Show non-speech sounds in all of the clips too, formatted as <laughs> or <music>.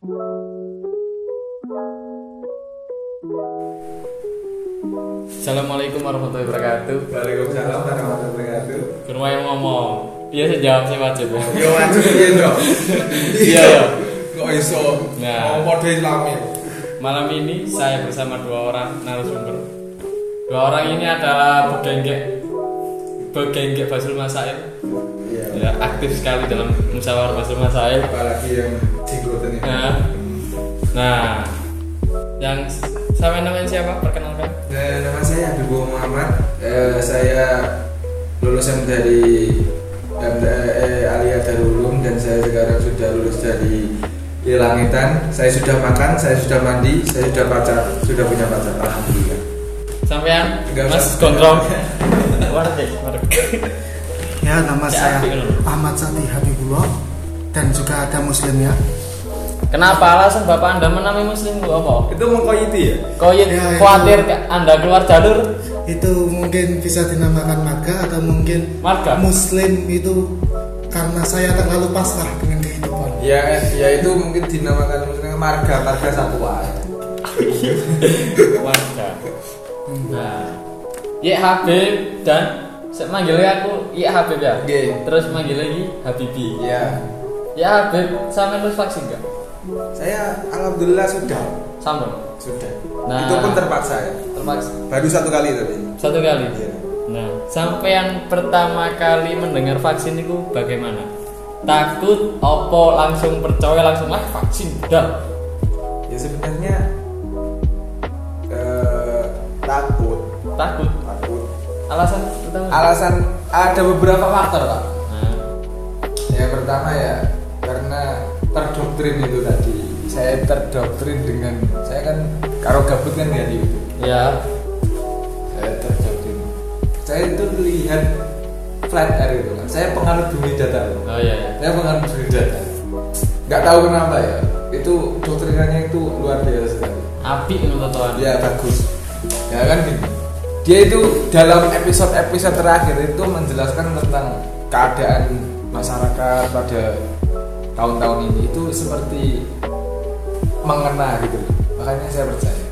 Assalamualaikum warahmatullahi wabarakatuh. Waalaikumsalam warahmatullahi wabarakatuh. Ke rumah yang ngomong. Iya saya jawab sih wajib. Yo wajib piye dong? Iya ya. Kok iso? Nah. Mau padha Islami. Malam ini saya bersama dua orang narasumber. Dua orang ini adalah begenggek begenggek Basul Masail. Iya. Ya, aktif sekali dalam musyawarah Basul Masail. Apalagi yang. Nah, nah, yang sama namanya siapa? Perkenalkan. Nah, nama saya Habibur Muhammad. Eh, saya lulusan dari MTE Alia Darul Ulum dan saya sekarang sudah lulus dari Ilangitan. Saya sudah makan, saya sudah mandi, saya sudah pacar, sudah punya pacar. Alhamdulillah. Sampean Mas. Gondrong. <laughs> Warga. Ya, nama Ya, saya. Ahmad Sati Habibullah dan juga ada muslimnya. Kenapa alasan Bapak Anda menamai muslim Bu apa? Itu mengkoyiti ya? Koyit Ya, itu. khawatir ke- Anda keluar jalur Itu mungkin bisa dinamakan marga atau mungkin Marga? muslim itu karena saya terlalu pasrah dengan kehidupan. Ya, ya itu mungkin dinamakan maksudnya marga, marga satwa. warga. <laughs> Nah, Ye Habib dan saya manggilnya aku Ye Habib ya. Oke. Terus manggil lagi Habibi. Ya, Ya Habib, sama lu vaksin gak? Saya alhamdulillah sudah, Sama. sudah. Nah. Itu pun terpaksa ya. Terpaksa. Baru satu kali tapi. Satu kali. Iya. Nah, sampai yang pertama kali mendengar vaksin itu bagaimana? Takut, opo langsung percaya langsung ah vaksin dah. Ya sebenarnya eh, takut, Takut. takut. Alasan pertama. Alasan ada beberapa faktor pak. Nah, Ya pertama ya karena terdoktrin itu tadi. Saya terdoktrin dengan saya kan karo gabut kan nggak di YouTube. ya. Saya terdoktrin. Saya itu lihat flat earth itu kan. Saya penganut bumi datar. Oh iya. iya. Saya penganut bumi datar. Nggak tahu kenapa ya. Itu doktrinannya itu luar biasa sekali. Api tuan. Ya bagus. Ya kan gini. Dia itu dalam episode-episode terakhir itu menjelaskan tentang keadaan masyarakat pada tahun-tahun ini itu seperti mengena gitu. Makanya saya percaya.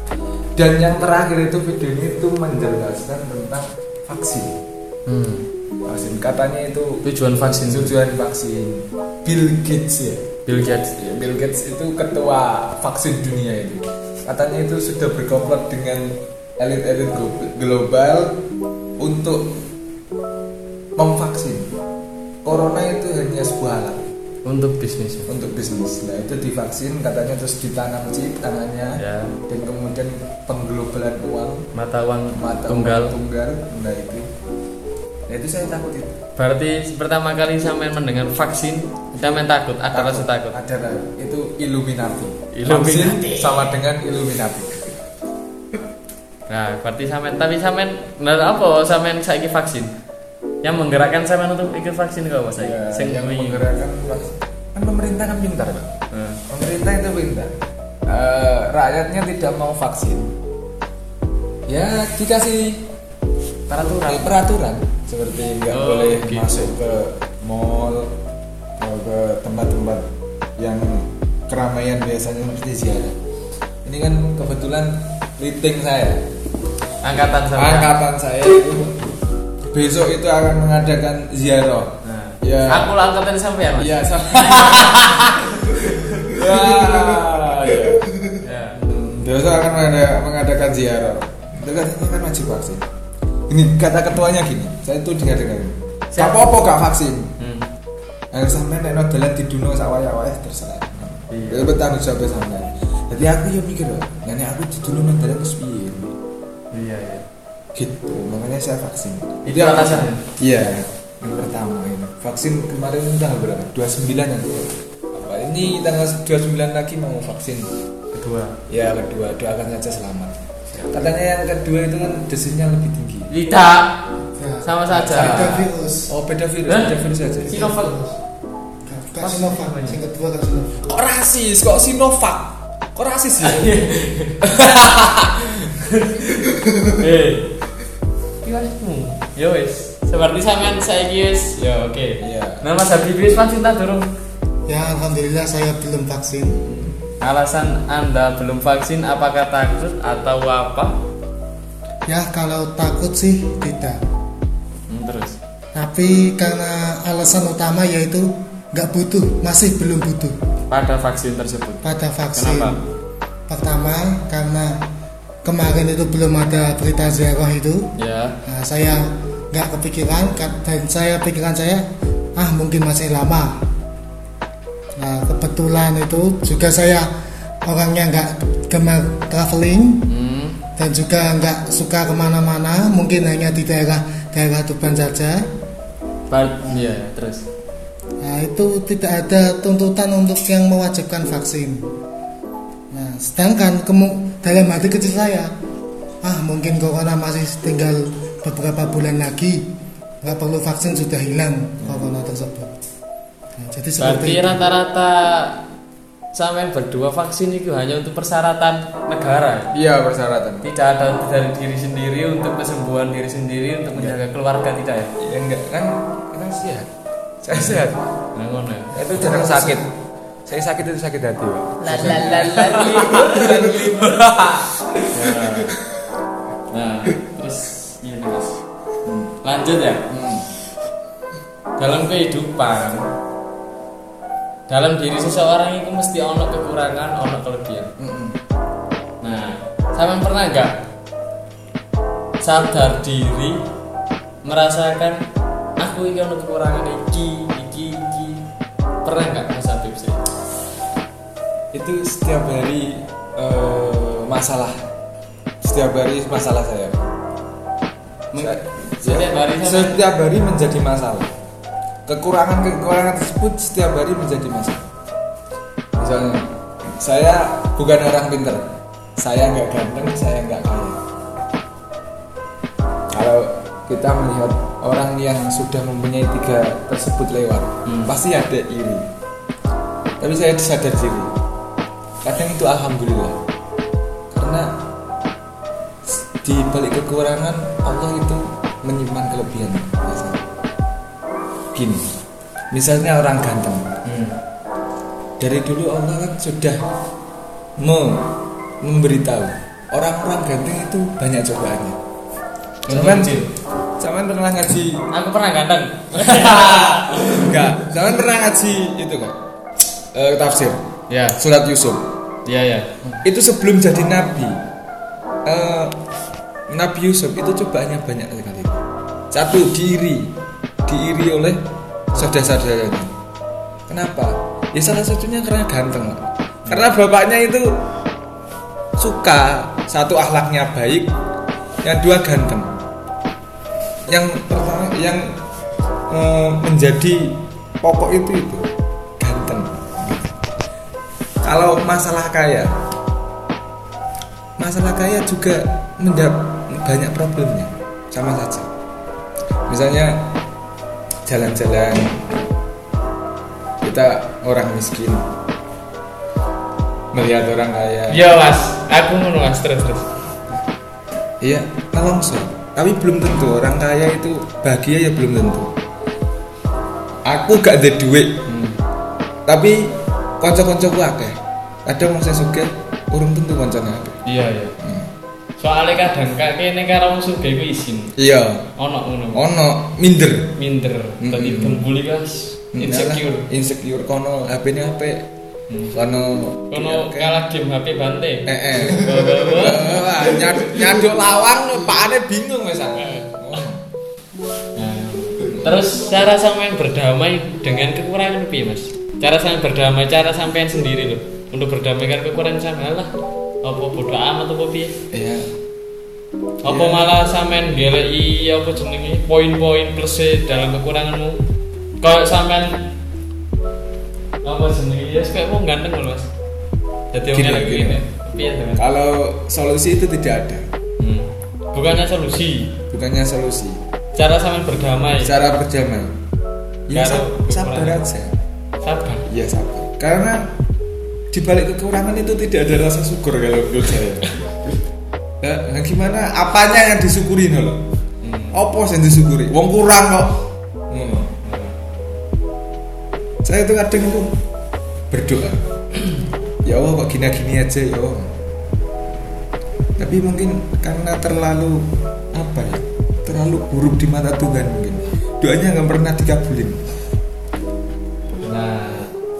Dan yang terakhir itu video ini itu menjelaskan tentang vaksin. Hmm. Vaksin katanya itu Tujuan vaksin. tujuan vaksin. Bill Gates ya. Bill Gates. Ya, Bill Gates itu ketua vaksin dunia itu. Katanya itu sudah berkomplot dengan elit-elit glo- global untuk memvaksin. Corona itu hanya sebuah alat Untuk bisnis. untuk bisnis. Nah itu divaksin katanya terus ditanam chip tangannya Ya. dan kemudian pengglobalan uang Mata uang mata tunggal. uang tunggal. Nah itu. Nah itu saya takut itu. Berarti pertama kali sampai mendengar vaksin, sampai takut, ada rasa takut. Ada itu Illuminati. Illuminati. Vaksin sama dengan Illuminati. Nah, berarti sampai tapi sampai benar apa sampai saiki vaksin? Yang menggerakkan sampai untuk ikut vaksin kok Mas? Ya, Sing yang menggerakkan vaksin. kan pemerintah kan pintar pak Nah, pemerintah itu pintar Eh, rakyatnya tidak mau vaksin ya dikasih peraturan. peraturan seperti nggak Oh, boleh gitu. masuk ke mall atau ke tempat-tempat yang keramaian biasanya seperti ziarah ini kan kebetulan liting saya Angkatan sama. angkatan saya itu besok itu akan mengadakan ziarah Nah, Ya. Aku lah angkatan sampean. Mas. Iya, sama. <laughs> ya, ya. Ya. Besok akan mengada- mengadakan ziarah. Itu katanya kan wajib vaksin. Ini kata ketuanya gini, saya itu dengar-dengar. Siapa? Apa gak vaksin? Hmm. Yang sampai nek dalan di dunia sawaya-waya terserah. Iya. Bertanggung jawab sampai. Jadi aku ya mikir, nenek aku di dunia dalan terus piye? Iya, iya. Gitu, makanya saya vaksin. Itu alasannya? Iya, yang pertama ini. Vaksin kemarin tanggal berapa? 29 yang apa? Ini tanggal 29 lagi mau vaksin. Kedua. Ya kedua, doakan saja selamat. Katanya yang kedua itu kan desinya lebih tinggi. Tidak. Ya. Sama saja. Beda virus. Oh beda virus, Hah? beda virus saja. Sinovac. Bukan Sinovac, yang kedua kan Sinovac. Kok rasis? Kok Sinovac? Kok rasis ya? <laughs> Eh. Kiwasmu. Ya wis. Seperti sampean saiki wis. Ya oke. Iya. Nah Mas Habibie wis vaksin tak durung? Ya alhamdulillah saya belum vaksin. Alasan Anda belum vaksin apakah takut atau apa? Ya kalau takut sih tidak. Hmm, terus. Tapi karena alasan utama yaitu nggak butuh, masih belum butuh Pada vaksin tersebut. pada vaksin. Kenapa? Pertama karena kemarin itu belum ada berita ziarah itu. Ya. Nah, saya nggak kepikiran ka- dan saya pikiran saya ah mungkin masih lama. Nah kebetulan itu juga saya orangnya nggak gemar traveling Hmm. dan juga nggak suka ke mana-mana mungkin hanya di daerah daerah Tuban saja. Ba- Iya, terus. Nah itu tidak ada tuntutan untuk yang mewajibkan vaksin. Sedangkan kemu- dalam hati kecil saya, ah mungkin corona masih tinggal beberapa bulan lagi, nggak perlu vaksin sudah hilang corona tersebut. Nah, jadi seperti rata-rata sampean berdua vaksin itu hanya untuk persyaratan negara. Iya persyaratan. Tidak ada dari diri sendiri untuk kesembuhan diri sendiri untuk menjaga keluarga tidak ya? Ya enggak kan kan sehat. Saya sehat. Nah, ngono ya. Itu jarang sakit. Saya sakit itu sakit hati. Pak. La <laughs> Nah, terus ini mas. Lanjut ya. Dalam kehidupan, dalam diri seseorang itu mesti ono kekurangan, ono kelebihan. Nah, sampean pernah nggak sadar diri merasakan aku ini ono kekurangan iki, iki, iki. Pernah nggak sih? Itu setiap hari eh, masalah. Setiap hari masalah saya. Saya- setiap hari setiap hari menjadi masalah. Kekurangan-kekurangan tersebut setiap hari menjadi masalah. Misalnya, saya bukan orang pinter, saya nggak ganteng, saya nggak kaya. Kalau kita melihat orang yang sudah mempunyai tiga tersebut lewat, Hmm. pasti ada iri. Tapi saya sadar diri. Kadang itu alhamdulillah, karena di balik kekurangan Allah itu menyimpan kelebihan biasanya. Gini, misalnya orang ganteng, Hmm. dari dulu Allah kan sudah me- memberitahu orang-orang ganteng itu banyak cobaannya. Cuman, cuman pernah ngaji Aku pernah ganteng. <laughs> enggak? Cuman pernah ngaji itu kan eh, tafsir ya, surat Yusuf. ya, ya. Itu sebelum jadi nabi, eh, Nabi Yusuf itu cobaannya banyak sekali. Satu diiri, diiri oleh saudara-saudaranya. Kenapa? Ya salah satunya karena ganteng. Karena bapaknya itu suka satu akhlaknya baik, yang dua ganteng. Yang pertama yang eh, menjadi pokok itu itu. Kalau masalah kaya, masalah kaya juga mendap banyak problemnya sama saja. Misalnya jalan-jalan kita orang miskin melihat orang kaya. Ya mas, aku ngono mas. Terus terus. iya nelongso tapi belum tentu orang kaya itu bahagia ya belum tentu. Aku gak ada duit. Tapi konco-koncoku akeh kadang mau saya suka urung tentu koncone akeh Iya iya. Soalnya kadang kak kene karo wong sugih ku isin. iya Ono ngono. ono minder Minder, tadi Mm-mm. bembuli guys. Insecure. Insecure kono HP ini HP Hmm. kono Kono kalah game HP bante. eh eh nyaduk lawang pakane bingung wis aku. Nah, terus cara sampean berdamai dengan kekurangan piye mas? Cara sampean berdamai, cara sampean sendiri loh untuk berdamaikan kekurangan sampean lah. Apa bodoh amat apa piye? Iya. Apa Iya. malah sampean geleki apa jenenge poin-poin plus dalam kekuranganmu? Kalau sampean apa jenenge ya kayak mau ganteng loh mas. Jadi Gini, gini. gini. Piye teman? Kalau solusi itu tidak ada, Hmm. Bukannya solusi, bukannya solusi. cara sampean berdamai. Cara berjamaah. Ya sabar aja. Sabar. Ya sabar. Karena di balik kekurangan itu tidak ada rasa syukur kalau menurut saya. Nah, gimana? Apanya yang disyukuri loh? Hmm. Apa yang disyukuri? Wong kurang kok. Ngono. Saya itu kadang itu berdoa ya Allah kok gini-gini aja ya Allah tapi mungkin karena terlalu apa ya terlalu buruk di mata Tuhan mungkin doanya nggak pernah dikabulin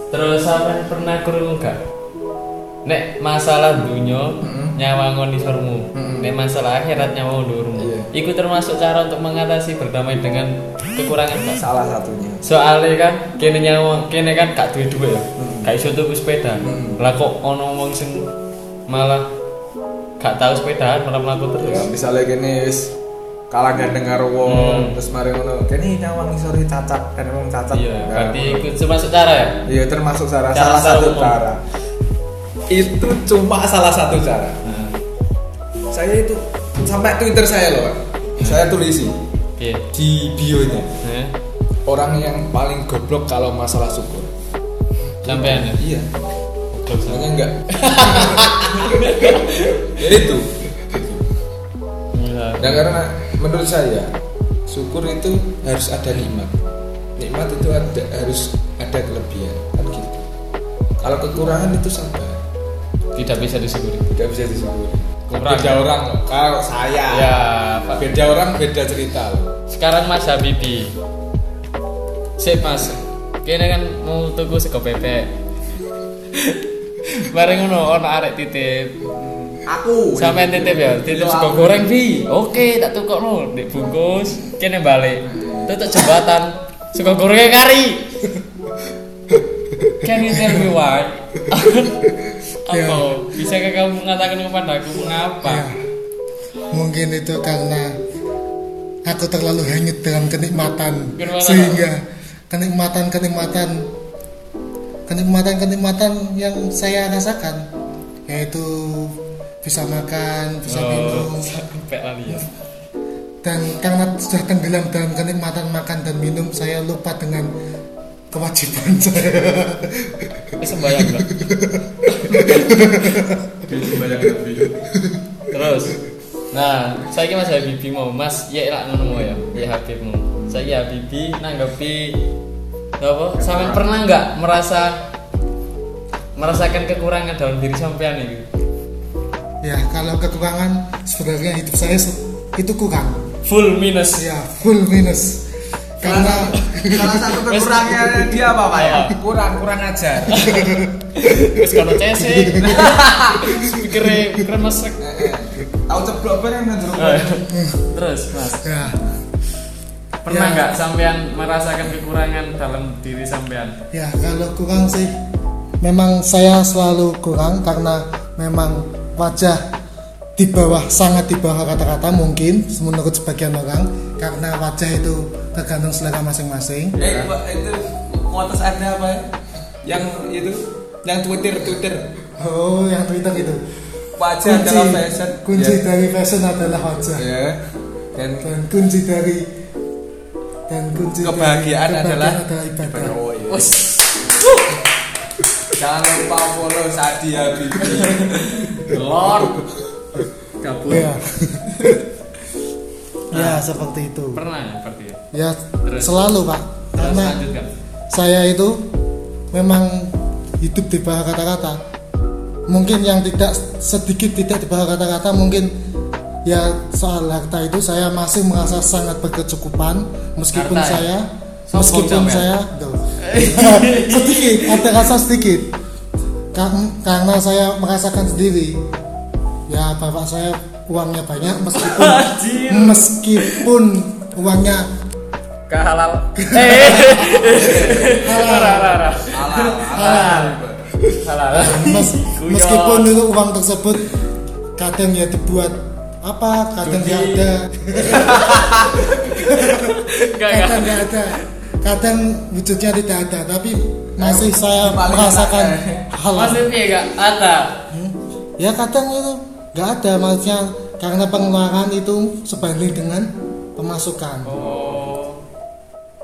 terus sampean pernah krungu gak? Nek masalah nyawa ngon isormu. Nek masalah akhirat nyawa ndurmu. Iya. Iku termasuk cara untuk mengatasi berdamai dengan kekurangan gak? salah satunya Soalnya kan kene nyawa kene kan gak duwe duwe ya. Gak iso tuku sepeda. Lah kok ono wong sing malah gak tahu sepedaan malah mlaku ya terus. misalnya gini kalah gandeng karo wong Hmm. terus mari ngono kene nyawang isore cacat kan wong cacat Iya, berarti iku termasuk cara ya? Iya termasuk salah, Cara salah satu umum. cara. Itu cuma salah satu cara. Nah, Saya itu sampai Twitter saya loh, Pak. Saya tulisi piye? di bio-nya Heh. orang yang paling goblok kalau masalah syukur. Sampean ya? Iya, Goblok, soalnya enggak. ya <laughs> itu. Nah karena menurut saya syukur itu harus ada nikmat. Nikmat itu ada harus ada kelebihan kan gitu. Kalau kekurangan itu sabar. Tidak bisa disyukuri. tidak bisa disyukuri Kurang. beda orang loh kalau saya Ya, Pak. beda orang beda cerita loh Sekarang Mas Habibi. Sip Mas. Kene kan mau tuku sego bebek. <laughs> Bareng ngono ono arek titip. Aku Sampeyan titip ya, titip Iya, sego aku. goreng bi. Oke, tak tukokno ndek bungkus. Kene balik. Tutuk jembatan. Sego gorengnya kari. <laughs> Can you tell me why? <laughs> Apa? Bisakah kamu mengatakan kepadaku mengapa? Ya. Mungkin itu karena aku terlalu hanyut dalam kenikmatan Kenikmatan sehingga kenikmatan-kenikmatan kenikmatan-kenikmatan yang saya rasakan yaitu bisa makan, bisa minum Oh, sampai lali ya. dan karena sudah tenggelam dalam kenikmatan makan dan minum saya lupa dengan kewajiban <laughs> saya Ini sembayang enggak? Terus Nah, saya Mas Habibi mau Mas ya lah ngono mau ya. Ya Habibmu. Saya Habibi nanggapi apa? Sampean pernah nggak merasa merasakan kekurangan dalam diri sampean itu? Ya kalau kekurangan sebenarnya hidup saya itu kurang Full minus. ya full minus karena salah satu kekurangannya <laughs> dia apa pak ya kurang kurang ajar Wis kono CC. Pikire pikire mesek. tahu ceblok bareng nang jero Terus, Mas, ya pernah Ya. nggak sampean merasakan kekurangan dalam diri sampean? ya kalau kurang sih memang saya selalu kurang karena memang wajah di bawah sangat di bawah kata-kata mungkin menurut sebagian orang karena wajah itu tergantung selera masing-masing. Eh itu kuotas ada apa ya? Yang itu yang twitter twitter. Oh yang twitter itu. Wajah adalah fashion. Kunci ya. dari fashion adalah wajah. Ya. Dan dan kunci dari dan kunci dari Kebahagiaan adalah ibadah. Oh, iya. <laughs> jangan lupa follow Sadi Habibi Lord. Kabur. Ya. ya seperti itu. Pernah ya seperti itu. Ya Terus? selalu pak. Terus Karena lanjutkan. saya itu memang hidup di bawah kata-kata. Mungkin yang tidak sedikit tidak di bawah kata-kata mungkin ya soal harta itu saya masih merasa sangat berkecukupan meskipun Harta ya? saya meskipun sampean. saya. <laughs> sedikit ada rasa sedikit. Kar- karena saya merasakan sendiri ya bapak saya uangnya banyak meskipun meskipun uangnya Kehalal. Eh. Halal. Halal Halal. Mes- meskipun itu uang tersebut kadang ya dibuat apa kadang nggak ada. <laughs> Kadang nggak ada kadang wujudnya tidak ada tapi masih saya paling merasakan enak, eh. halal Maksudnya enggak ada. ya kadang itu nggak ada maksudnya karena pengeluaran itu sebanding dengan pemasukan Oh.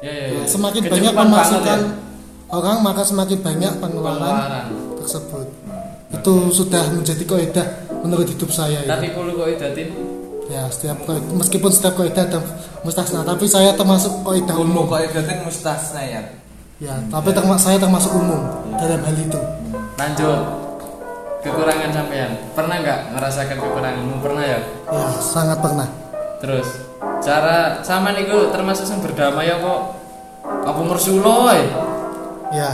Ya ya ya. semakin Kecukupan banyak banget pemasukan ya. orang maka semakin banyak pengeluaran pengeluaran. tersebut itu sudah menjadi kaidah menurut hidup saya. Tapi kok idatin ya setiap kaidah- meskipun setiap kaidah ada mustasna tapi saya termasuk kaidah umum kok idatin mustasna ya? Ya tapi terma- saya termasuk umum dalam hal itu. Lanjut. Kekurangan sampean. Pernah nggak merasakan kekuranganmu? Pernah ya? Ya sangat pernah. Terus cara sama niku termasuk yang berdamai ya kok apa ngersuloy ya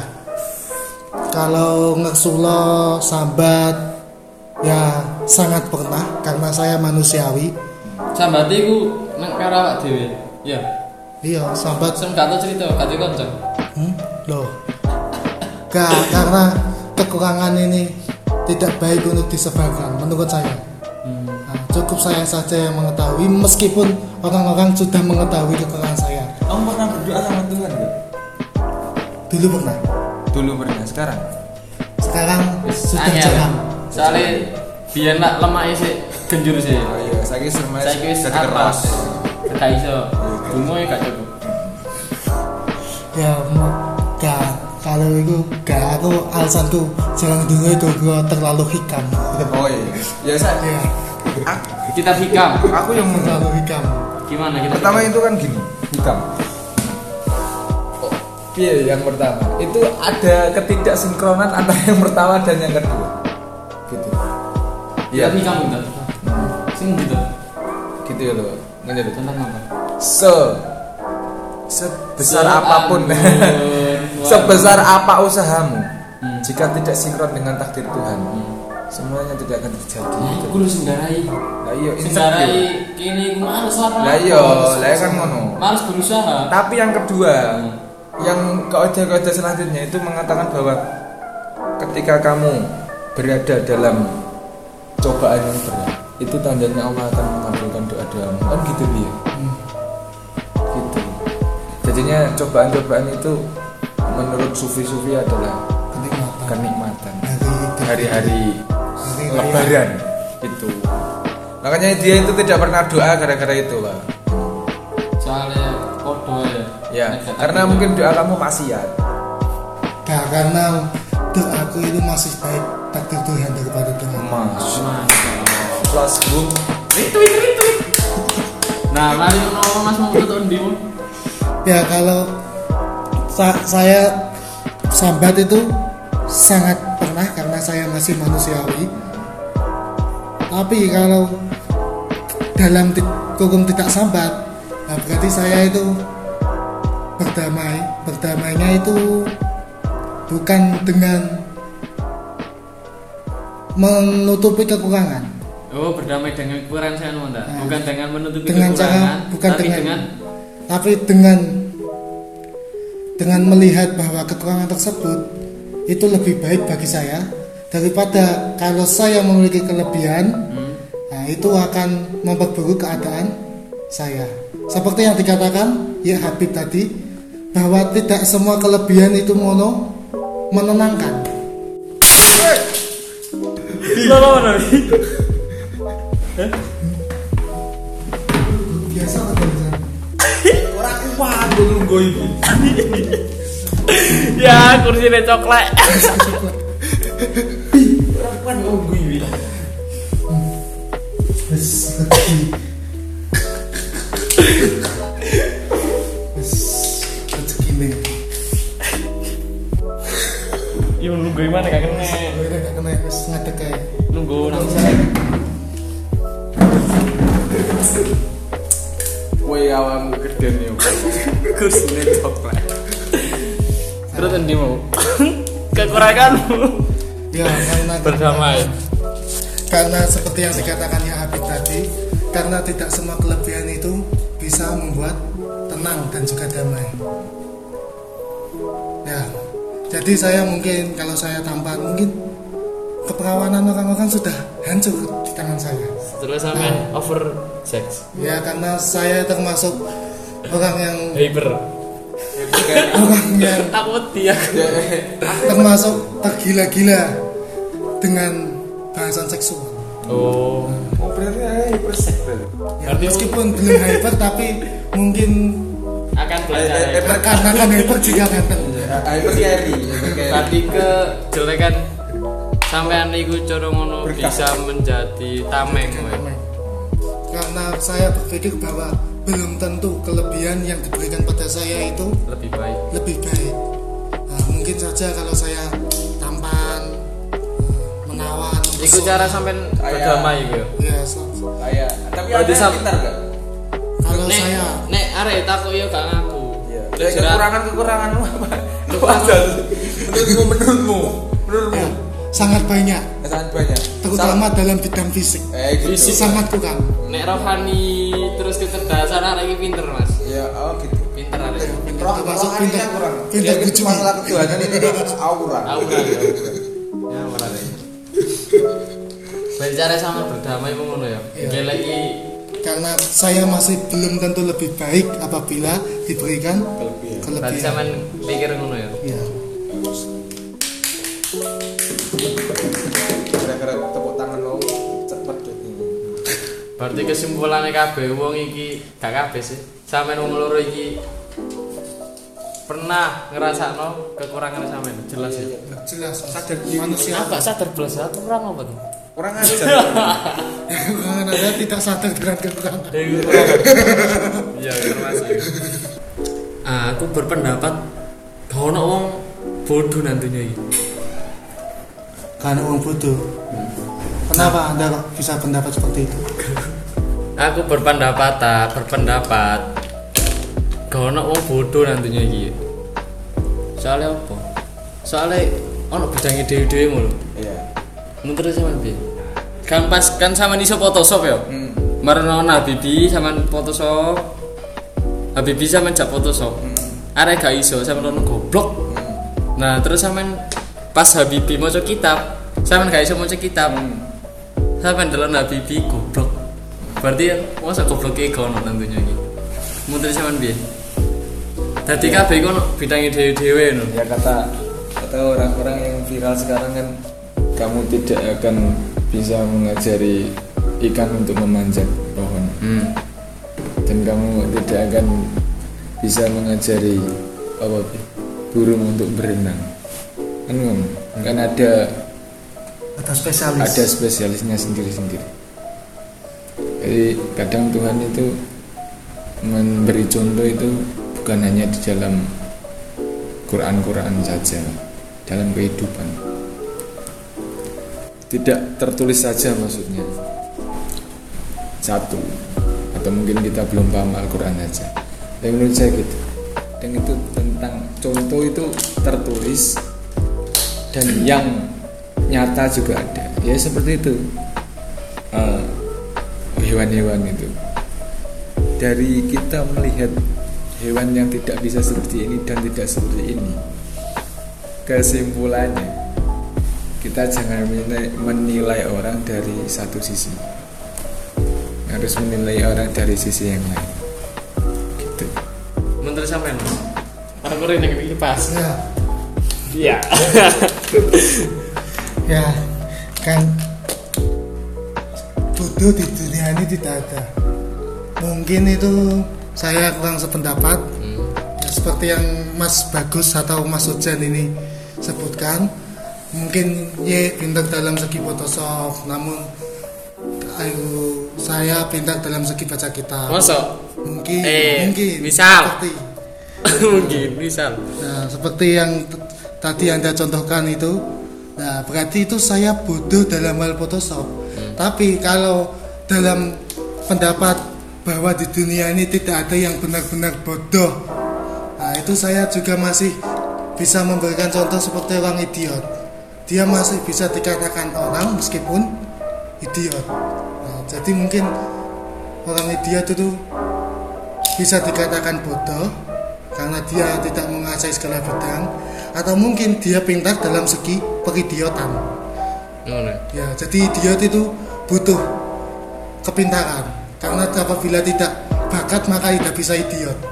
kalau ngersulo sambat ya sangat pernah karena saya manusiawi sambati ku nang karo awak dhewe ya iya sambat Sem gak cerita, gak konco. Hmm? Loh. Gak, karena kekurangan ini tidak baik untuk disebarkan menurut saya. Nah, cukup saya saja yang mengetahui meskipun orang-orang sudah mengetahui kekurangan saya. Kamu pernah berdoa sama Tuhan gak? Dulu pernah, Dulu pernah, sekarang? sekarang sudah jarang. Soalnya biar nak lemah sih genjur sih. Oh iya, saya kira semuanya Saya wis jadi keras. Gak iso. Bungo ya gak cukup. Ya, mo- gak kalau itu gak aku alasanku jarang dulu itu gua terlalu hikam. Oh iya, ya saya. Ya, Aku, Kita hikam. aku yang terlalu hikam. Gimana kita? pertama hikam? itu kan gini, hikam. Oh, Iya, yang pertama itu ada ketidaksinkronan antara yang pertama dan yang kedua. Gitu. Kita hikam gitu. Sing gitu. gitu ya loh. Ngene lho. Tentang apa? Se sebesar Se- apa pun <laughs> <laughs> sebesar apa usahamu Hmm. jika tidak sinkron dengan takdir Tuhan semuanya tidak akan terjadi Nah, aku lu senggarai. lah iya insecure. kini aku males lah. Lah iya, lah kan ngono. Males berusaha. tapi yang kedua yang kode-kode selanjutnya itu mengatakan bahwa ketika kamu berada dalam cobaan yang berat itu tandanya Allah akan mengabulkan doa-doamu kan gitu dia. Gitu. Jadinya cobaan-cobaan itu menurut sufi-sufi adalah Kenikmatan. kenikmatan. Hari hari-hari lebaran. Itu. Makanya dia itu tidak pernah doa gara-gara itu pak. Soalnya podo ya. ya Negatif. karena mungkin doa kamu maksiat. Gak, karena doaku itu masih baik takdir Tuhan. Plus boom Retweet, retweet. Nah, mari ngono Mas mau ndi? Mon? Ya kalau sa- saya sambat itu sangat pernah karena saya masih manusiawi. Tapi kalau dalam hukum tidak sambat, nah berarti saya itu berdamai. Berdamainya itu bukan dengan menutupi kekurangan. Oh, berdamai dengan kekurangan saya? Nah, Bukan dengan menutupi dengan cara kekurangan, bukan tapi dengan, dengan tapi dengan dengan melihat bahwa kekurangan tersebut itu lebih baik bagi saya daripada kalau saya memiliki kelebihan hmm, nah itu akan memperburuk keadaan saya. Seperti yang dikatakan ya Habib tadi bahwa tidak semua kelebihan itu mono menenangkan. Lolo biasa orang kuat ini Ya, kursi coklat. orang kuat nunggu ini Wes nunggu gimana kerjaan nih kursi coklat. Terus endi mau? <laughs> Kekuranganmu Ya karena berdamai. Karena seperti yang dikatakan ya Habib tadi, karena tidak semua kelebihan itu bisa membuat tenang dan juga damai. Ya, jadi saya mungkin kalau saya tampak mungkin keperawanan orang-orang sudah hancur di tangan saya. Terus sampai over sex. Ya karena saya termasuk orang yang Hyper. orang yang Takut dia. termasuk tergila-gila dengan bahasan seksual. Oh. oh berarti berarti Ya, meskipun belum hyper tapi mungkin Akan belajar. Akan akan hyper ganteng. hyper carry hyper carry Tadi ke jelekan sampean iku cara ngono bisa menjadi tameng. Karena saya berpikir bahwa belum tentu kelebihan yang diberikan pada saya itu lebih baik. lebih baik. mungkin saja kalau saya tampan eh, menawan Iku cara sampean Kayak- berdamai iku ya. ya so- kayak tapi Berarti ada sam- pintar gak? kalau nek, saya nek arek takut yo gak ngaku. Iya. Jelas- kekurangan kekuranganmu apa? Menurutmu menurutmu menurutmu ya, sangat banyak sangat banyak. terutama dalam bidang fisik eh gitu. Fisik. sangat kurang nek rohani terus kecerdasan arek iki pinter Mas. Ya oh gitu. Pinter arek. Roh, termasuk rohaninya pintar kurang. pintar Ya, bujuk masalah ketuhanan ini aura. Aura. Ya ora arek. Bicara sama berdamai pun ngono ya. Iya. Geleki karena saya masih belum tentu lebih baik apabila diberikan Kelebihan. berarti sampean pikir ngono ya. ya Berarti kesimpulannya kabeh wong iki gak kabeh sih. Sampeyan wong loro iki pernah ngerasakno kekurangan sampean jelas ya. jelas manusia Apa sadar belas aku kurang apa tuh? Kurang aja. kekurangan <laughs> ada tidak sadar dengan kekurangan Iya, termasuk. Ah, aku berpendapat gak ono wong bodoh nantinya iki. karena uang bodoh kenapa anda bisa pendapat seperti itu Aku berpendapat tak, berpendapat gak ono wong bodoh nantinya iki. Soalnya apa? Soalnya ono bidangi dewe-dewe ngono. Iya. Menurut sampean piye? Kan pas kan sama iso Photoshop ya. Hmm. Marno Habibi sama Photoshop. Habibi sama jak Photoshop. Arek gak iso sama ono goblok. Nah, terus sampean pas Habibi maca kitab, sampean gak iso maca kitab. Sampean delon Habibi goblok. Berarti masa goblok iki gak ono tentunya iki. Menurut sampean piye? Dadi kabeh iku ono bidangi dhewe-dhewe no. Ya kata kata orang-orang yang viral sekarang kan kamu tidak akan bisa mengajari ikan untuk memanjat pohon Hmm. dan kamu tidak akan bisa mengajari apa burung untuk berenang kan kan ada ada spesialis ada spesialisnya sendiri-sendiri jadi kadang Tuhan itu memberi contoh itu bukan hanya di dalam Quran-Quran saja dalam kehidupan. Tidak tertulis saja maksudnya. Satu atau mungkin kita belum paham Al-Quran saja. Tapi menurut saya gitu. Dan itu tentang contoh itu tertulis dan yang nyata juga ada. Ya seperti itu. Eh, hewan-hewan itu dari kita melihat hewan yang tidak bisa seperti ini dan tidak seperti ini kesimpulannya kita jangan menilai, menilai orang dari satu sisi harus menilai orang dari sisi yang lain gitu Menurut sampean. Aku rene iki pas. ya Iya. <laughs> ya kan bodoh di dunia ini tidak ada mungkin itu saya kurang sependapat ya, seperti yang Mas Bagus atau Mas Ujan ini sebutkan mungkin ye pintar dalam segi Photoshop namun ayo saya pintar dalam segi baca kitab Masa? mungkin Eh, mungkin misal. seperti <laughs> Mungkin misal. Nah, seperti yang tadi Anda contohkan itu, nah berarti itu saya bodoh dalam hal Photoshop. Tapi kalau dalam pendapat bahwa di dunia ini tidak ada yang benar-benar bodoh, nah itu saya juga masih bisa memberikan contoh seperti orang idiot. Dia masih bisa dikatakan orang meskipun idiot. Nah, jadi mungkin orang idiot itu bisa dikatakan bodoh karena dia tidak menguasai segala bidang atau mungkin dia pintar dalam segi peridiotan Ngono. ya jadi idiot itu butuh kepintaran. Karena apabila tidak bakat maka tidak bisa idiot. <laughs>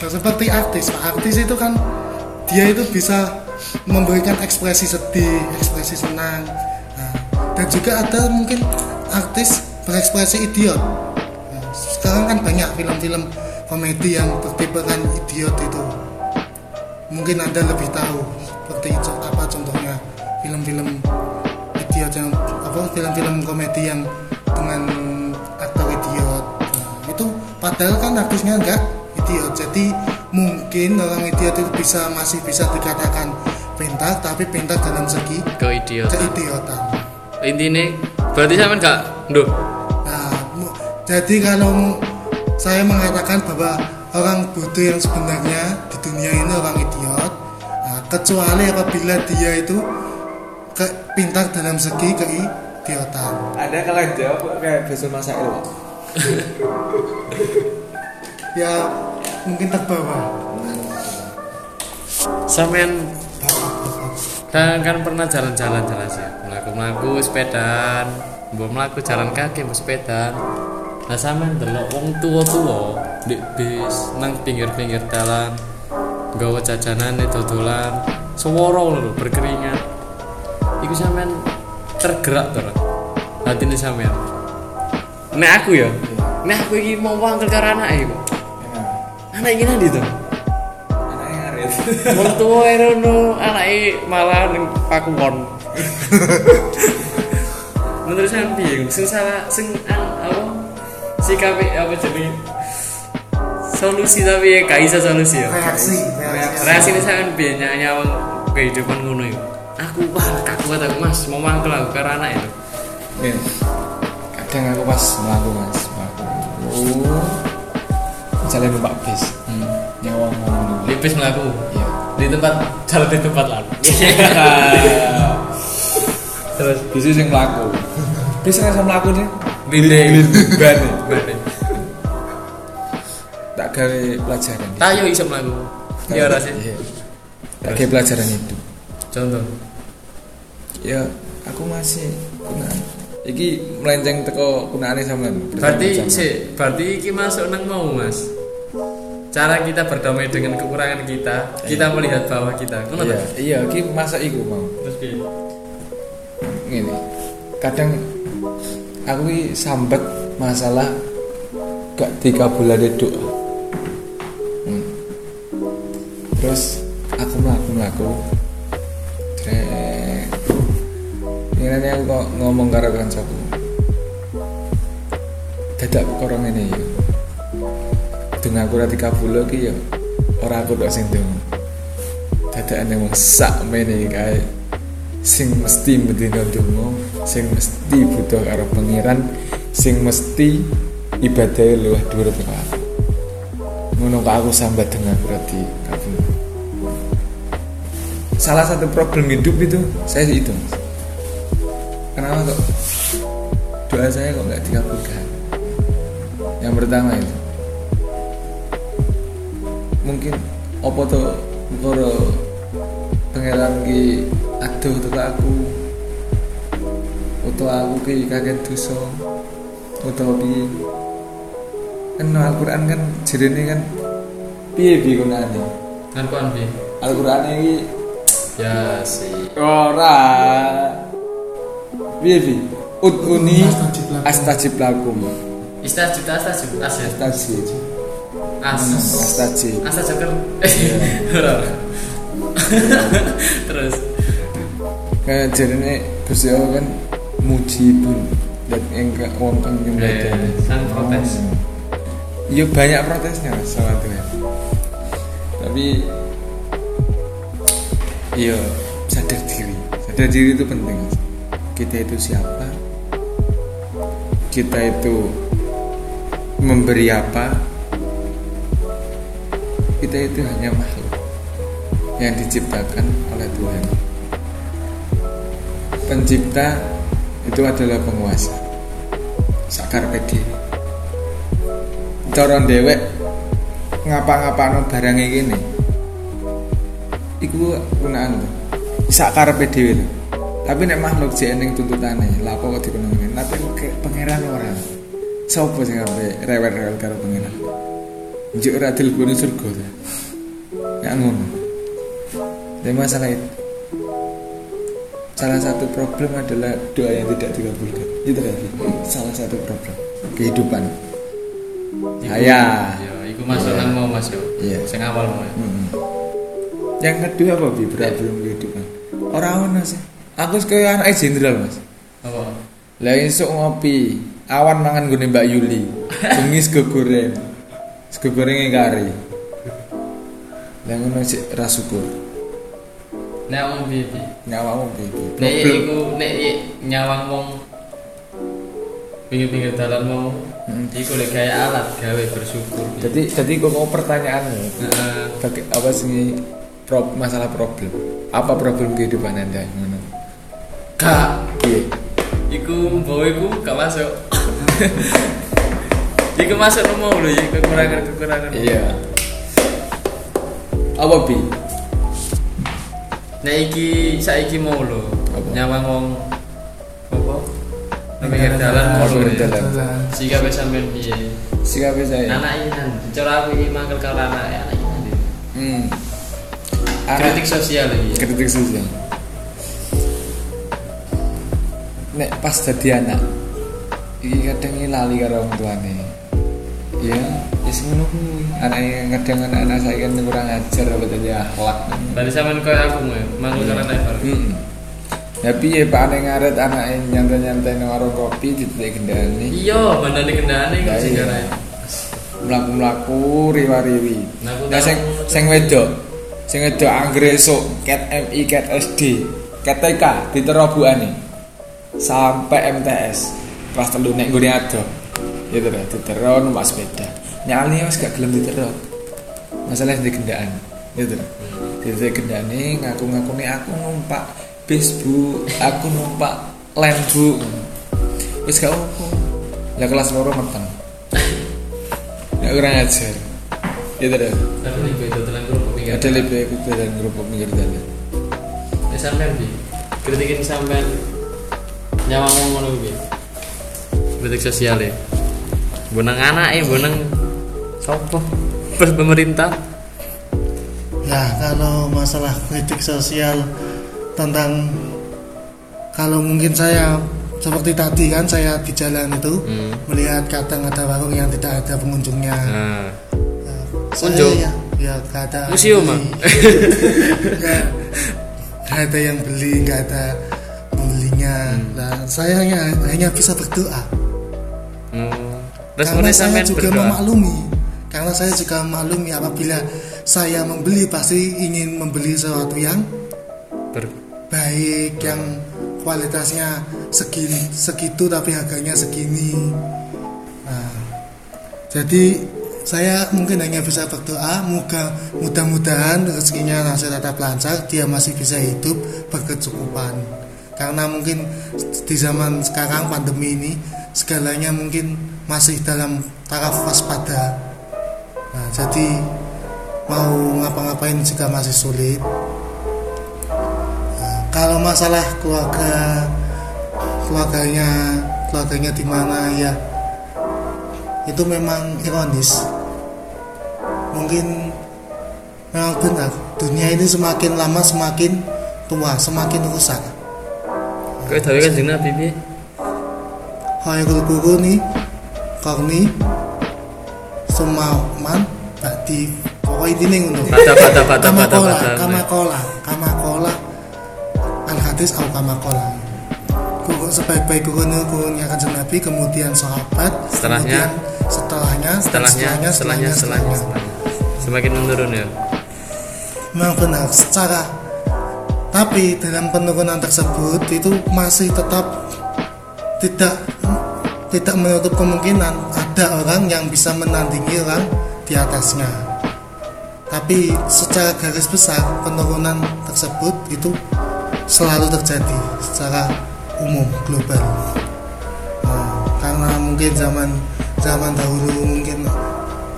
Nah, seperti artis. Pak artis itu kan dia itu bisa memberikan ekspresi sedih ekspresi senang. Nah, dan juga ada mungkin artis berekspresi idiot. Nah, sekarang kan banyak film-film komedi yang bertipekan idiot itu. Mungkin anda lebih tahu seperti apa contohnya film-film idiot yang apa film-film komedi yang dengan aktor idiot. Nah, itu padahal kan artisnya enggak idiot. Jadi mungkin orang idiot itu bisa masih bisa dikatakan pintar tapi pintar dalam segi ke idiot keidiotan. Intinya berarti sampean gak nduh Nah, jadi kalau saya mengatakan bahwa orang bodoh yang sebenarnya di dunia ini orang idiot, nah, kecuali apabila dia itu ke- pintar dalam segi keidiotan. ada kalau yang jawab kayak besok masail Pak. <laughs> Ya mungkin terbawa. sampean kan, kan pernah jalan-jalan jelas ya melaku-melaku sepedaan mbok melaku jalan kaki mbok sepedaan nah sampean delok wong tua-tua di bis nang pinggir-pinggir dalan nggawa jajanan dodolan swara lho berkeringat iku sampean tergerak terus hati ini sampean nek aku ya nek aku iki mau wangkel karo anake kok anak iki nanti tuh anaknya ngarit Wong tuwa erono anake malah ning pakuwon. Menurut sampean piye? Sing salah sing an apa? Sikape apa jenenge? Solusi tapi ya gak iso solusi ya. Reaksi, reaksi. Reaksi ini sampean piye nyawang kehidupan ngono iku. Aku wah kakuat aku Mas, mau mangkel aku karo anak itu. Min, kadang aku pas melaku mas melaku oh jalan numpak bis Hmm. nyawa ngomong Lipis melaku iya di tempat jalan di tempat lalu. <laughs> Terus bis yang melaku bis yang sama melaku nih ban Bane. tak gawe pelajaran Tayo iso mlaku. Ya ora sih. Iya. tak gawe pelajaran itu Contoh. Ya aku masih kunaan iki melenceng teko kunaane sampean Berarti sih, berarti iki masuk nang mau, Mas. Cara kita berdamai dengan kekurangan kita, kita melihat bahwa kita. Ngono iya ta? iya iki masa iku mau Terus piye? ngene kadang aku iki sambat masalah gak dikabulane doa Hmm. terus aku melaku melaku ini aku kok ngomong karo kancaku. Dadak perkara ngene ya. Dengan aku ora dikabul ki ya ora aku tok sing ndonga dadakane wong sak mene kae sing mesti medina donga sing mesti butuh karo pangeran sing mesti ibadahe luwih dhuwur teko aku. Ngono aku sambat dengan berarti kabul salah satu problem hidup itu saya itu. Kenapa kok doa saya kok nggak dikabulkan? Yang pertama itu. Mungkin apa tuh perkara pangeran ki aduh tuh aku utawa aku ki kaget dosa utawa piye? Kan Al-Qur'an kan jerene kan piye piye gunane? Kan kuan piye? Al-Qur'an iki Ya sih. ora piye piye ud'uni Astajib lakum. Istajib astajib astajib. astajib As. astajib Astajib kan. <laughs> Ora. <laughs> Terus kayak jerene Gusti Allah kan mujibun dan engka wong kang nyembadani sang protes. Iya banyak protesnya sama Tuhan. Tapi iya sadar diri. Sadar diri itu penting. Kita itu siapa? Kita itu memberi apa? Kita itu hanya makhluk yang diciptakan oleh Tuhan. Pencipta itu adalah penguasa. Sakar diri cara dewek ngapa-ngapano barang gini iku gunaan tuh sak karepe dhewe lho tapi nek makhluk jek ning tuntutane lha apa kok dikono ngene tapi pangeran ora sapa sing ape rewel-rewel karo pangeran njuk ora dileboni surga ta ya ngono dan masalah itu salah satu problem adalah doa yang tidak dikabulkan itu kan salah satu problem kehidupan saya Ya, iku masuk nang mau Mas yo. Iya. Sing awal mau. ya. Yang kedua apa bi problem kehidupan? Orang ono sih. Aku kayak anak jenderal mas. Apa? Lah ngopi, awan mangan gune Mbak Yuli, bengi sego goreng, sego gorengnya kari. Lah ngono sik ra syukur. nek wong piye piye? Nyawamu piye? nek iku nek nyawang wong pinggir-pinggir dalan mau Hmm. iku lek gawe alat gawe bersyukur Jadi jadi kok mau pertanyaanmu Heeh. Baga- apa sih masalah problem? Apa problem kehidupan anda? Gak Piye? iku mbok iku gak masuk <laughs> iku masuk mau lho ya kekurangan kekurangan Iya. Apa bi? nek iki saiki mau lho nyawang wong apa pinggir dalan mau lho ya wis sampean piye Sikape saya. anak inan cara aku iki mangkel karo anak ya. Hmm. Kritik sosial iki ya. kritik sosial nek pas jadi anak iki kadang ini lali karo orang tuane. Ya ya sing ngono kuwi. Anake kadang anak-anak saya kan kurang ajar apa jadi akhlak. Balik sampean koyo aku mau mangkel karo anak baru hmm. ya pak? Ane ngaret anake nyantai-nyantai nang warung kopi dititik gendane iya bandane kendane Ya, kok sing iya. gara mlaku-mlaku riwa-riwi. Nah, tahu. sing sing wedok. Sing wedok anggere esuk cat MI cat SD cat TK diterobukane sampai MTS kelas telu nek nggone ado ya terus ditero numpak sepeda. Nyali wis gak gelem ditero masalah di kendaan ya terus di kendane ngaku-ngakune aku numpak bis bu. Aku numpak lem bu. Wis gak apa lah kelas loro meteng Nggak kurang ajar Ya terus tapi nih itu telan grup pinggir Ada lebih ikut dan grup pinggir jalan ya sampean bi. Kritikin sampean wong ngono kuwi. Kritik sosial ya. Bonang anak eh bonang sopo pas pemerintah? Ya kalau masalah kritik sosial tentang kalau mungkin saya seperti tadi kan saya di jalan itu Hmm. melihat kadang ada warung yang tidak ada pengunjungnya. nah. Ya, Kunjung? ya, ya gak ada museum <laughs> nggak ada yang beli nggak ada nah saya hanya, hanya bisa berdoa. Hmm. karena saya juga berdoa. memaklumi. Karena saya juga memaklumi apabila saya membeli pasti ingin membeli sesuatu yang Ber- baik yang kualitasnya segini segitu tapi harganya segini. Nah, jadi saya mungkin hanya bisa berdoa. Moga mudah-mudahan rezekinya masih tetap lancar. Dia masih bisa hidup berkecukupan karena mungkin di zaman sekarang pandemi ini segalanya mungkin masih dalam taraf waspada. Nah jadi mau ngapa-ngapain juga masih sulit. Kalau masalah keluarga keluarganya keluarganya di mana ya itu memang ironis. Mungkin memang benar dunia ini semakin lama semakin tua semakin rusak Kowe dawuh kanjeng Nabi piye? Khairul Quruni Qarni Sumaman Badi Pokoknya ini ngono Pada pada pada pada kola pada. Kama kola Kama kola Al hadis au kama kola Guru sebaik-baik guru gurunya kanjeng Nabi Kemudian sahabat Setelahnya? kemudian Setelahnya dan Setelahnya, setelahnya, setelahnya, setelahnya. Semakin menurun ya. memang benar secara tapi dalam penurunan tersebut itu masih tetap tidak tidak menutup kemungkinan ada orang yang bisa menandingi orang di atasnya. Tapi secara garis besar penurunan tersebut itu selalu terjadi secara umum global. Nah, karena mungkin zaman zaman dahulu mungkin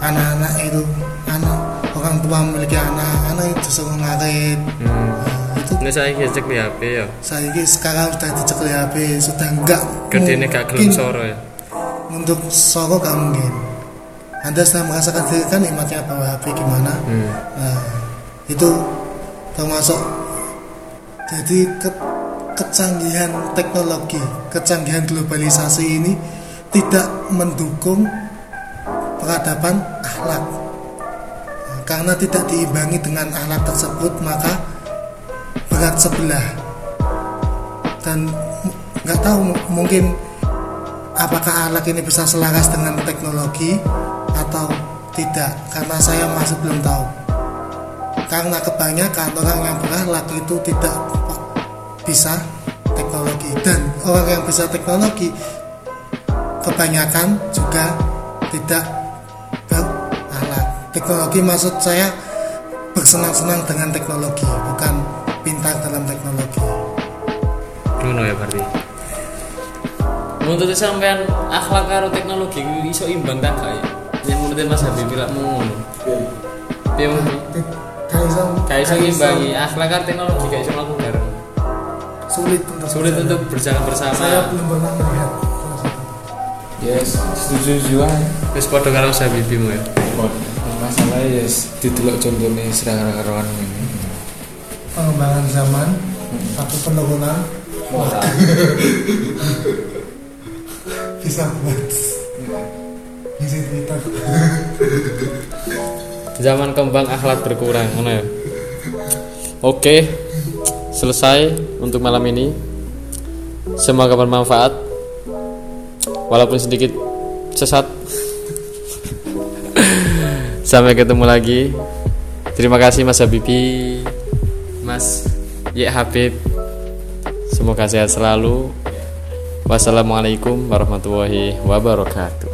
anak-anak itu anak orang tua memiliki anak anak itu suruh ngarit. Hmm. Nah, Ini saya cek di HP ya. saya sekarang sudah dicekli HP sudah enggak Gedene gak gelem mungkin soro ya. untuk soro gak mungkin anda sudah merasakan sendiri kan nikmatnya bawa HP gimana Hmm. nah itu termasuk jadi ke- kecanggihan teknologi kecanggihan globalisasi ini tidak mendukung peradaban akhlak Nah, karena tidak diimbangi dengan akhlak tersebut maka berat sebelah. Dan nggak tahu mungkin apakah akhlak ini bisa selaras dengan teknologi atau tidak karena saya masih belum tahu. Karena kebanyakan orang yang berakhlak itu tidak bisa teknologi. Dan orang yang bisa teknologi kebanyakan juga tidak berakhlak teknologi maksud saya bersenang-senang dengan teknologi bukan pintar dalam teknologi Ngono ya berarti. Menurut sampean akhlak karo teknologi iso imbang tak gak ya? Yang menurut Mas Habib bilang ngono. Piye Mas? Gak iso Gak iso gak ngimbangi akhlak karo teknologi gak iso mlaku bareng. sulit untuk Sulit untuk berjalan bersama. saya belum pernah melihat yes setuju juga Wis padha karo Mas Habibmu ya. masalahnya yes didelok contohnya serang karuan ini pengembangan zaman tapi penurunan <laughs> bisa buat isi Twitter Zaman kembang akhlak berkurang, ngono ya. Oke. Selesai untuk malam ini. Semoga bermanfaat. Walaupun sedikit sesat. <laughs> Sampai ketemu lagi. Terima kasih Mas Habibi. Mas Ye Habib. Semoga sehat selalu. Wassalamualaikum warahmatullahi wabarakatuh.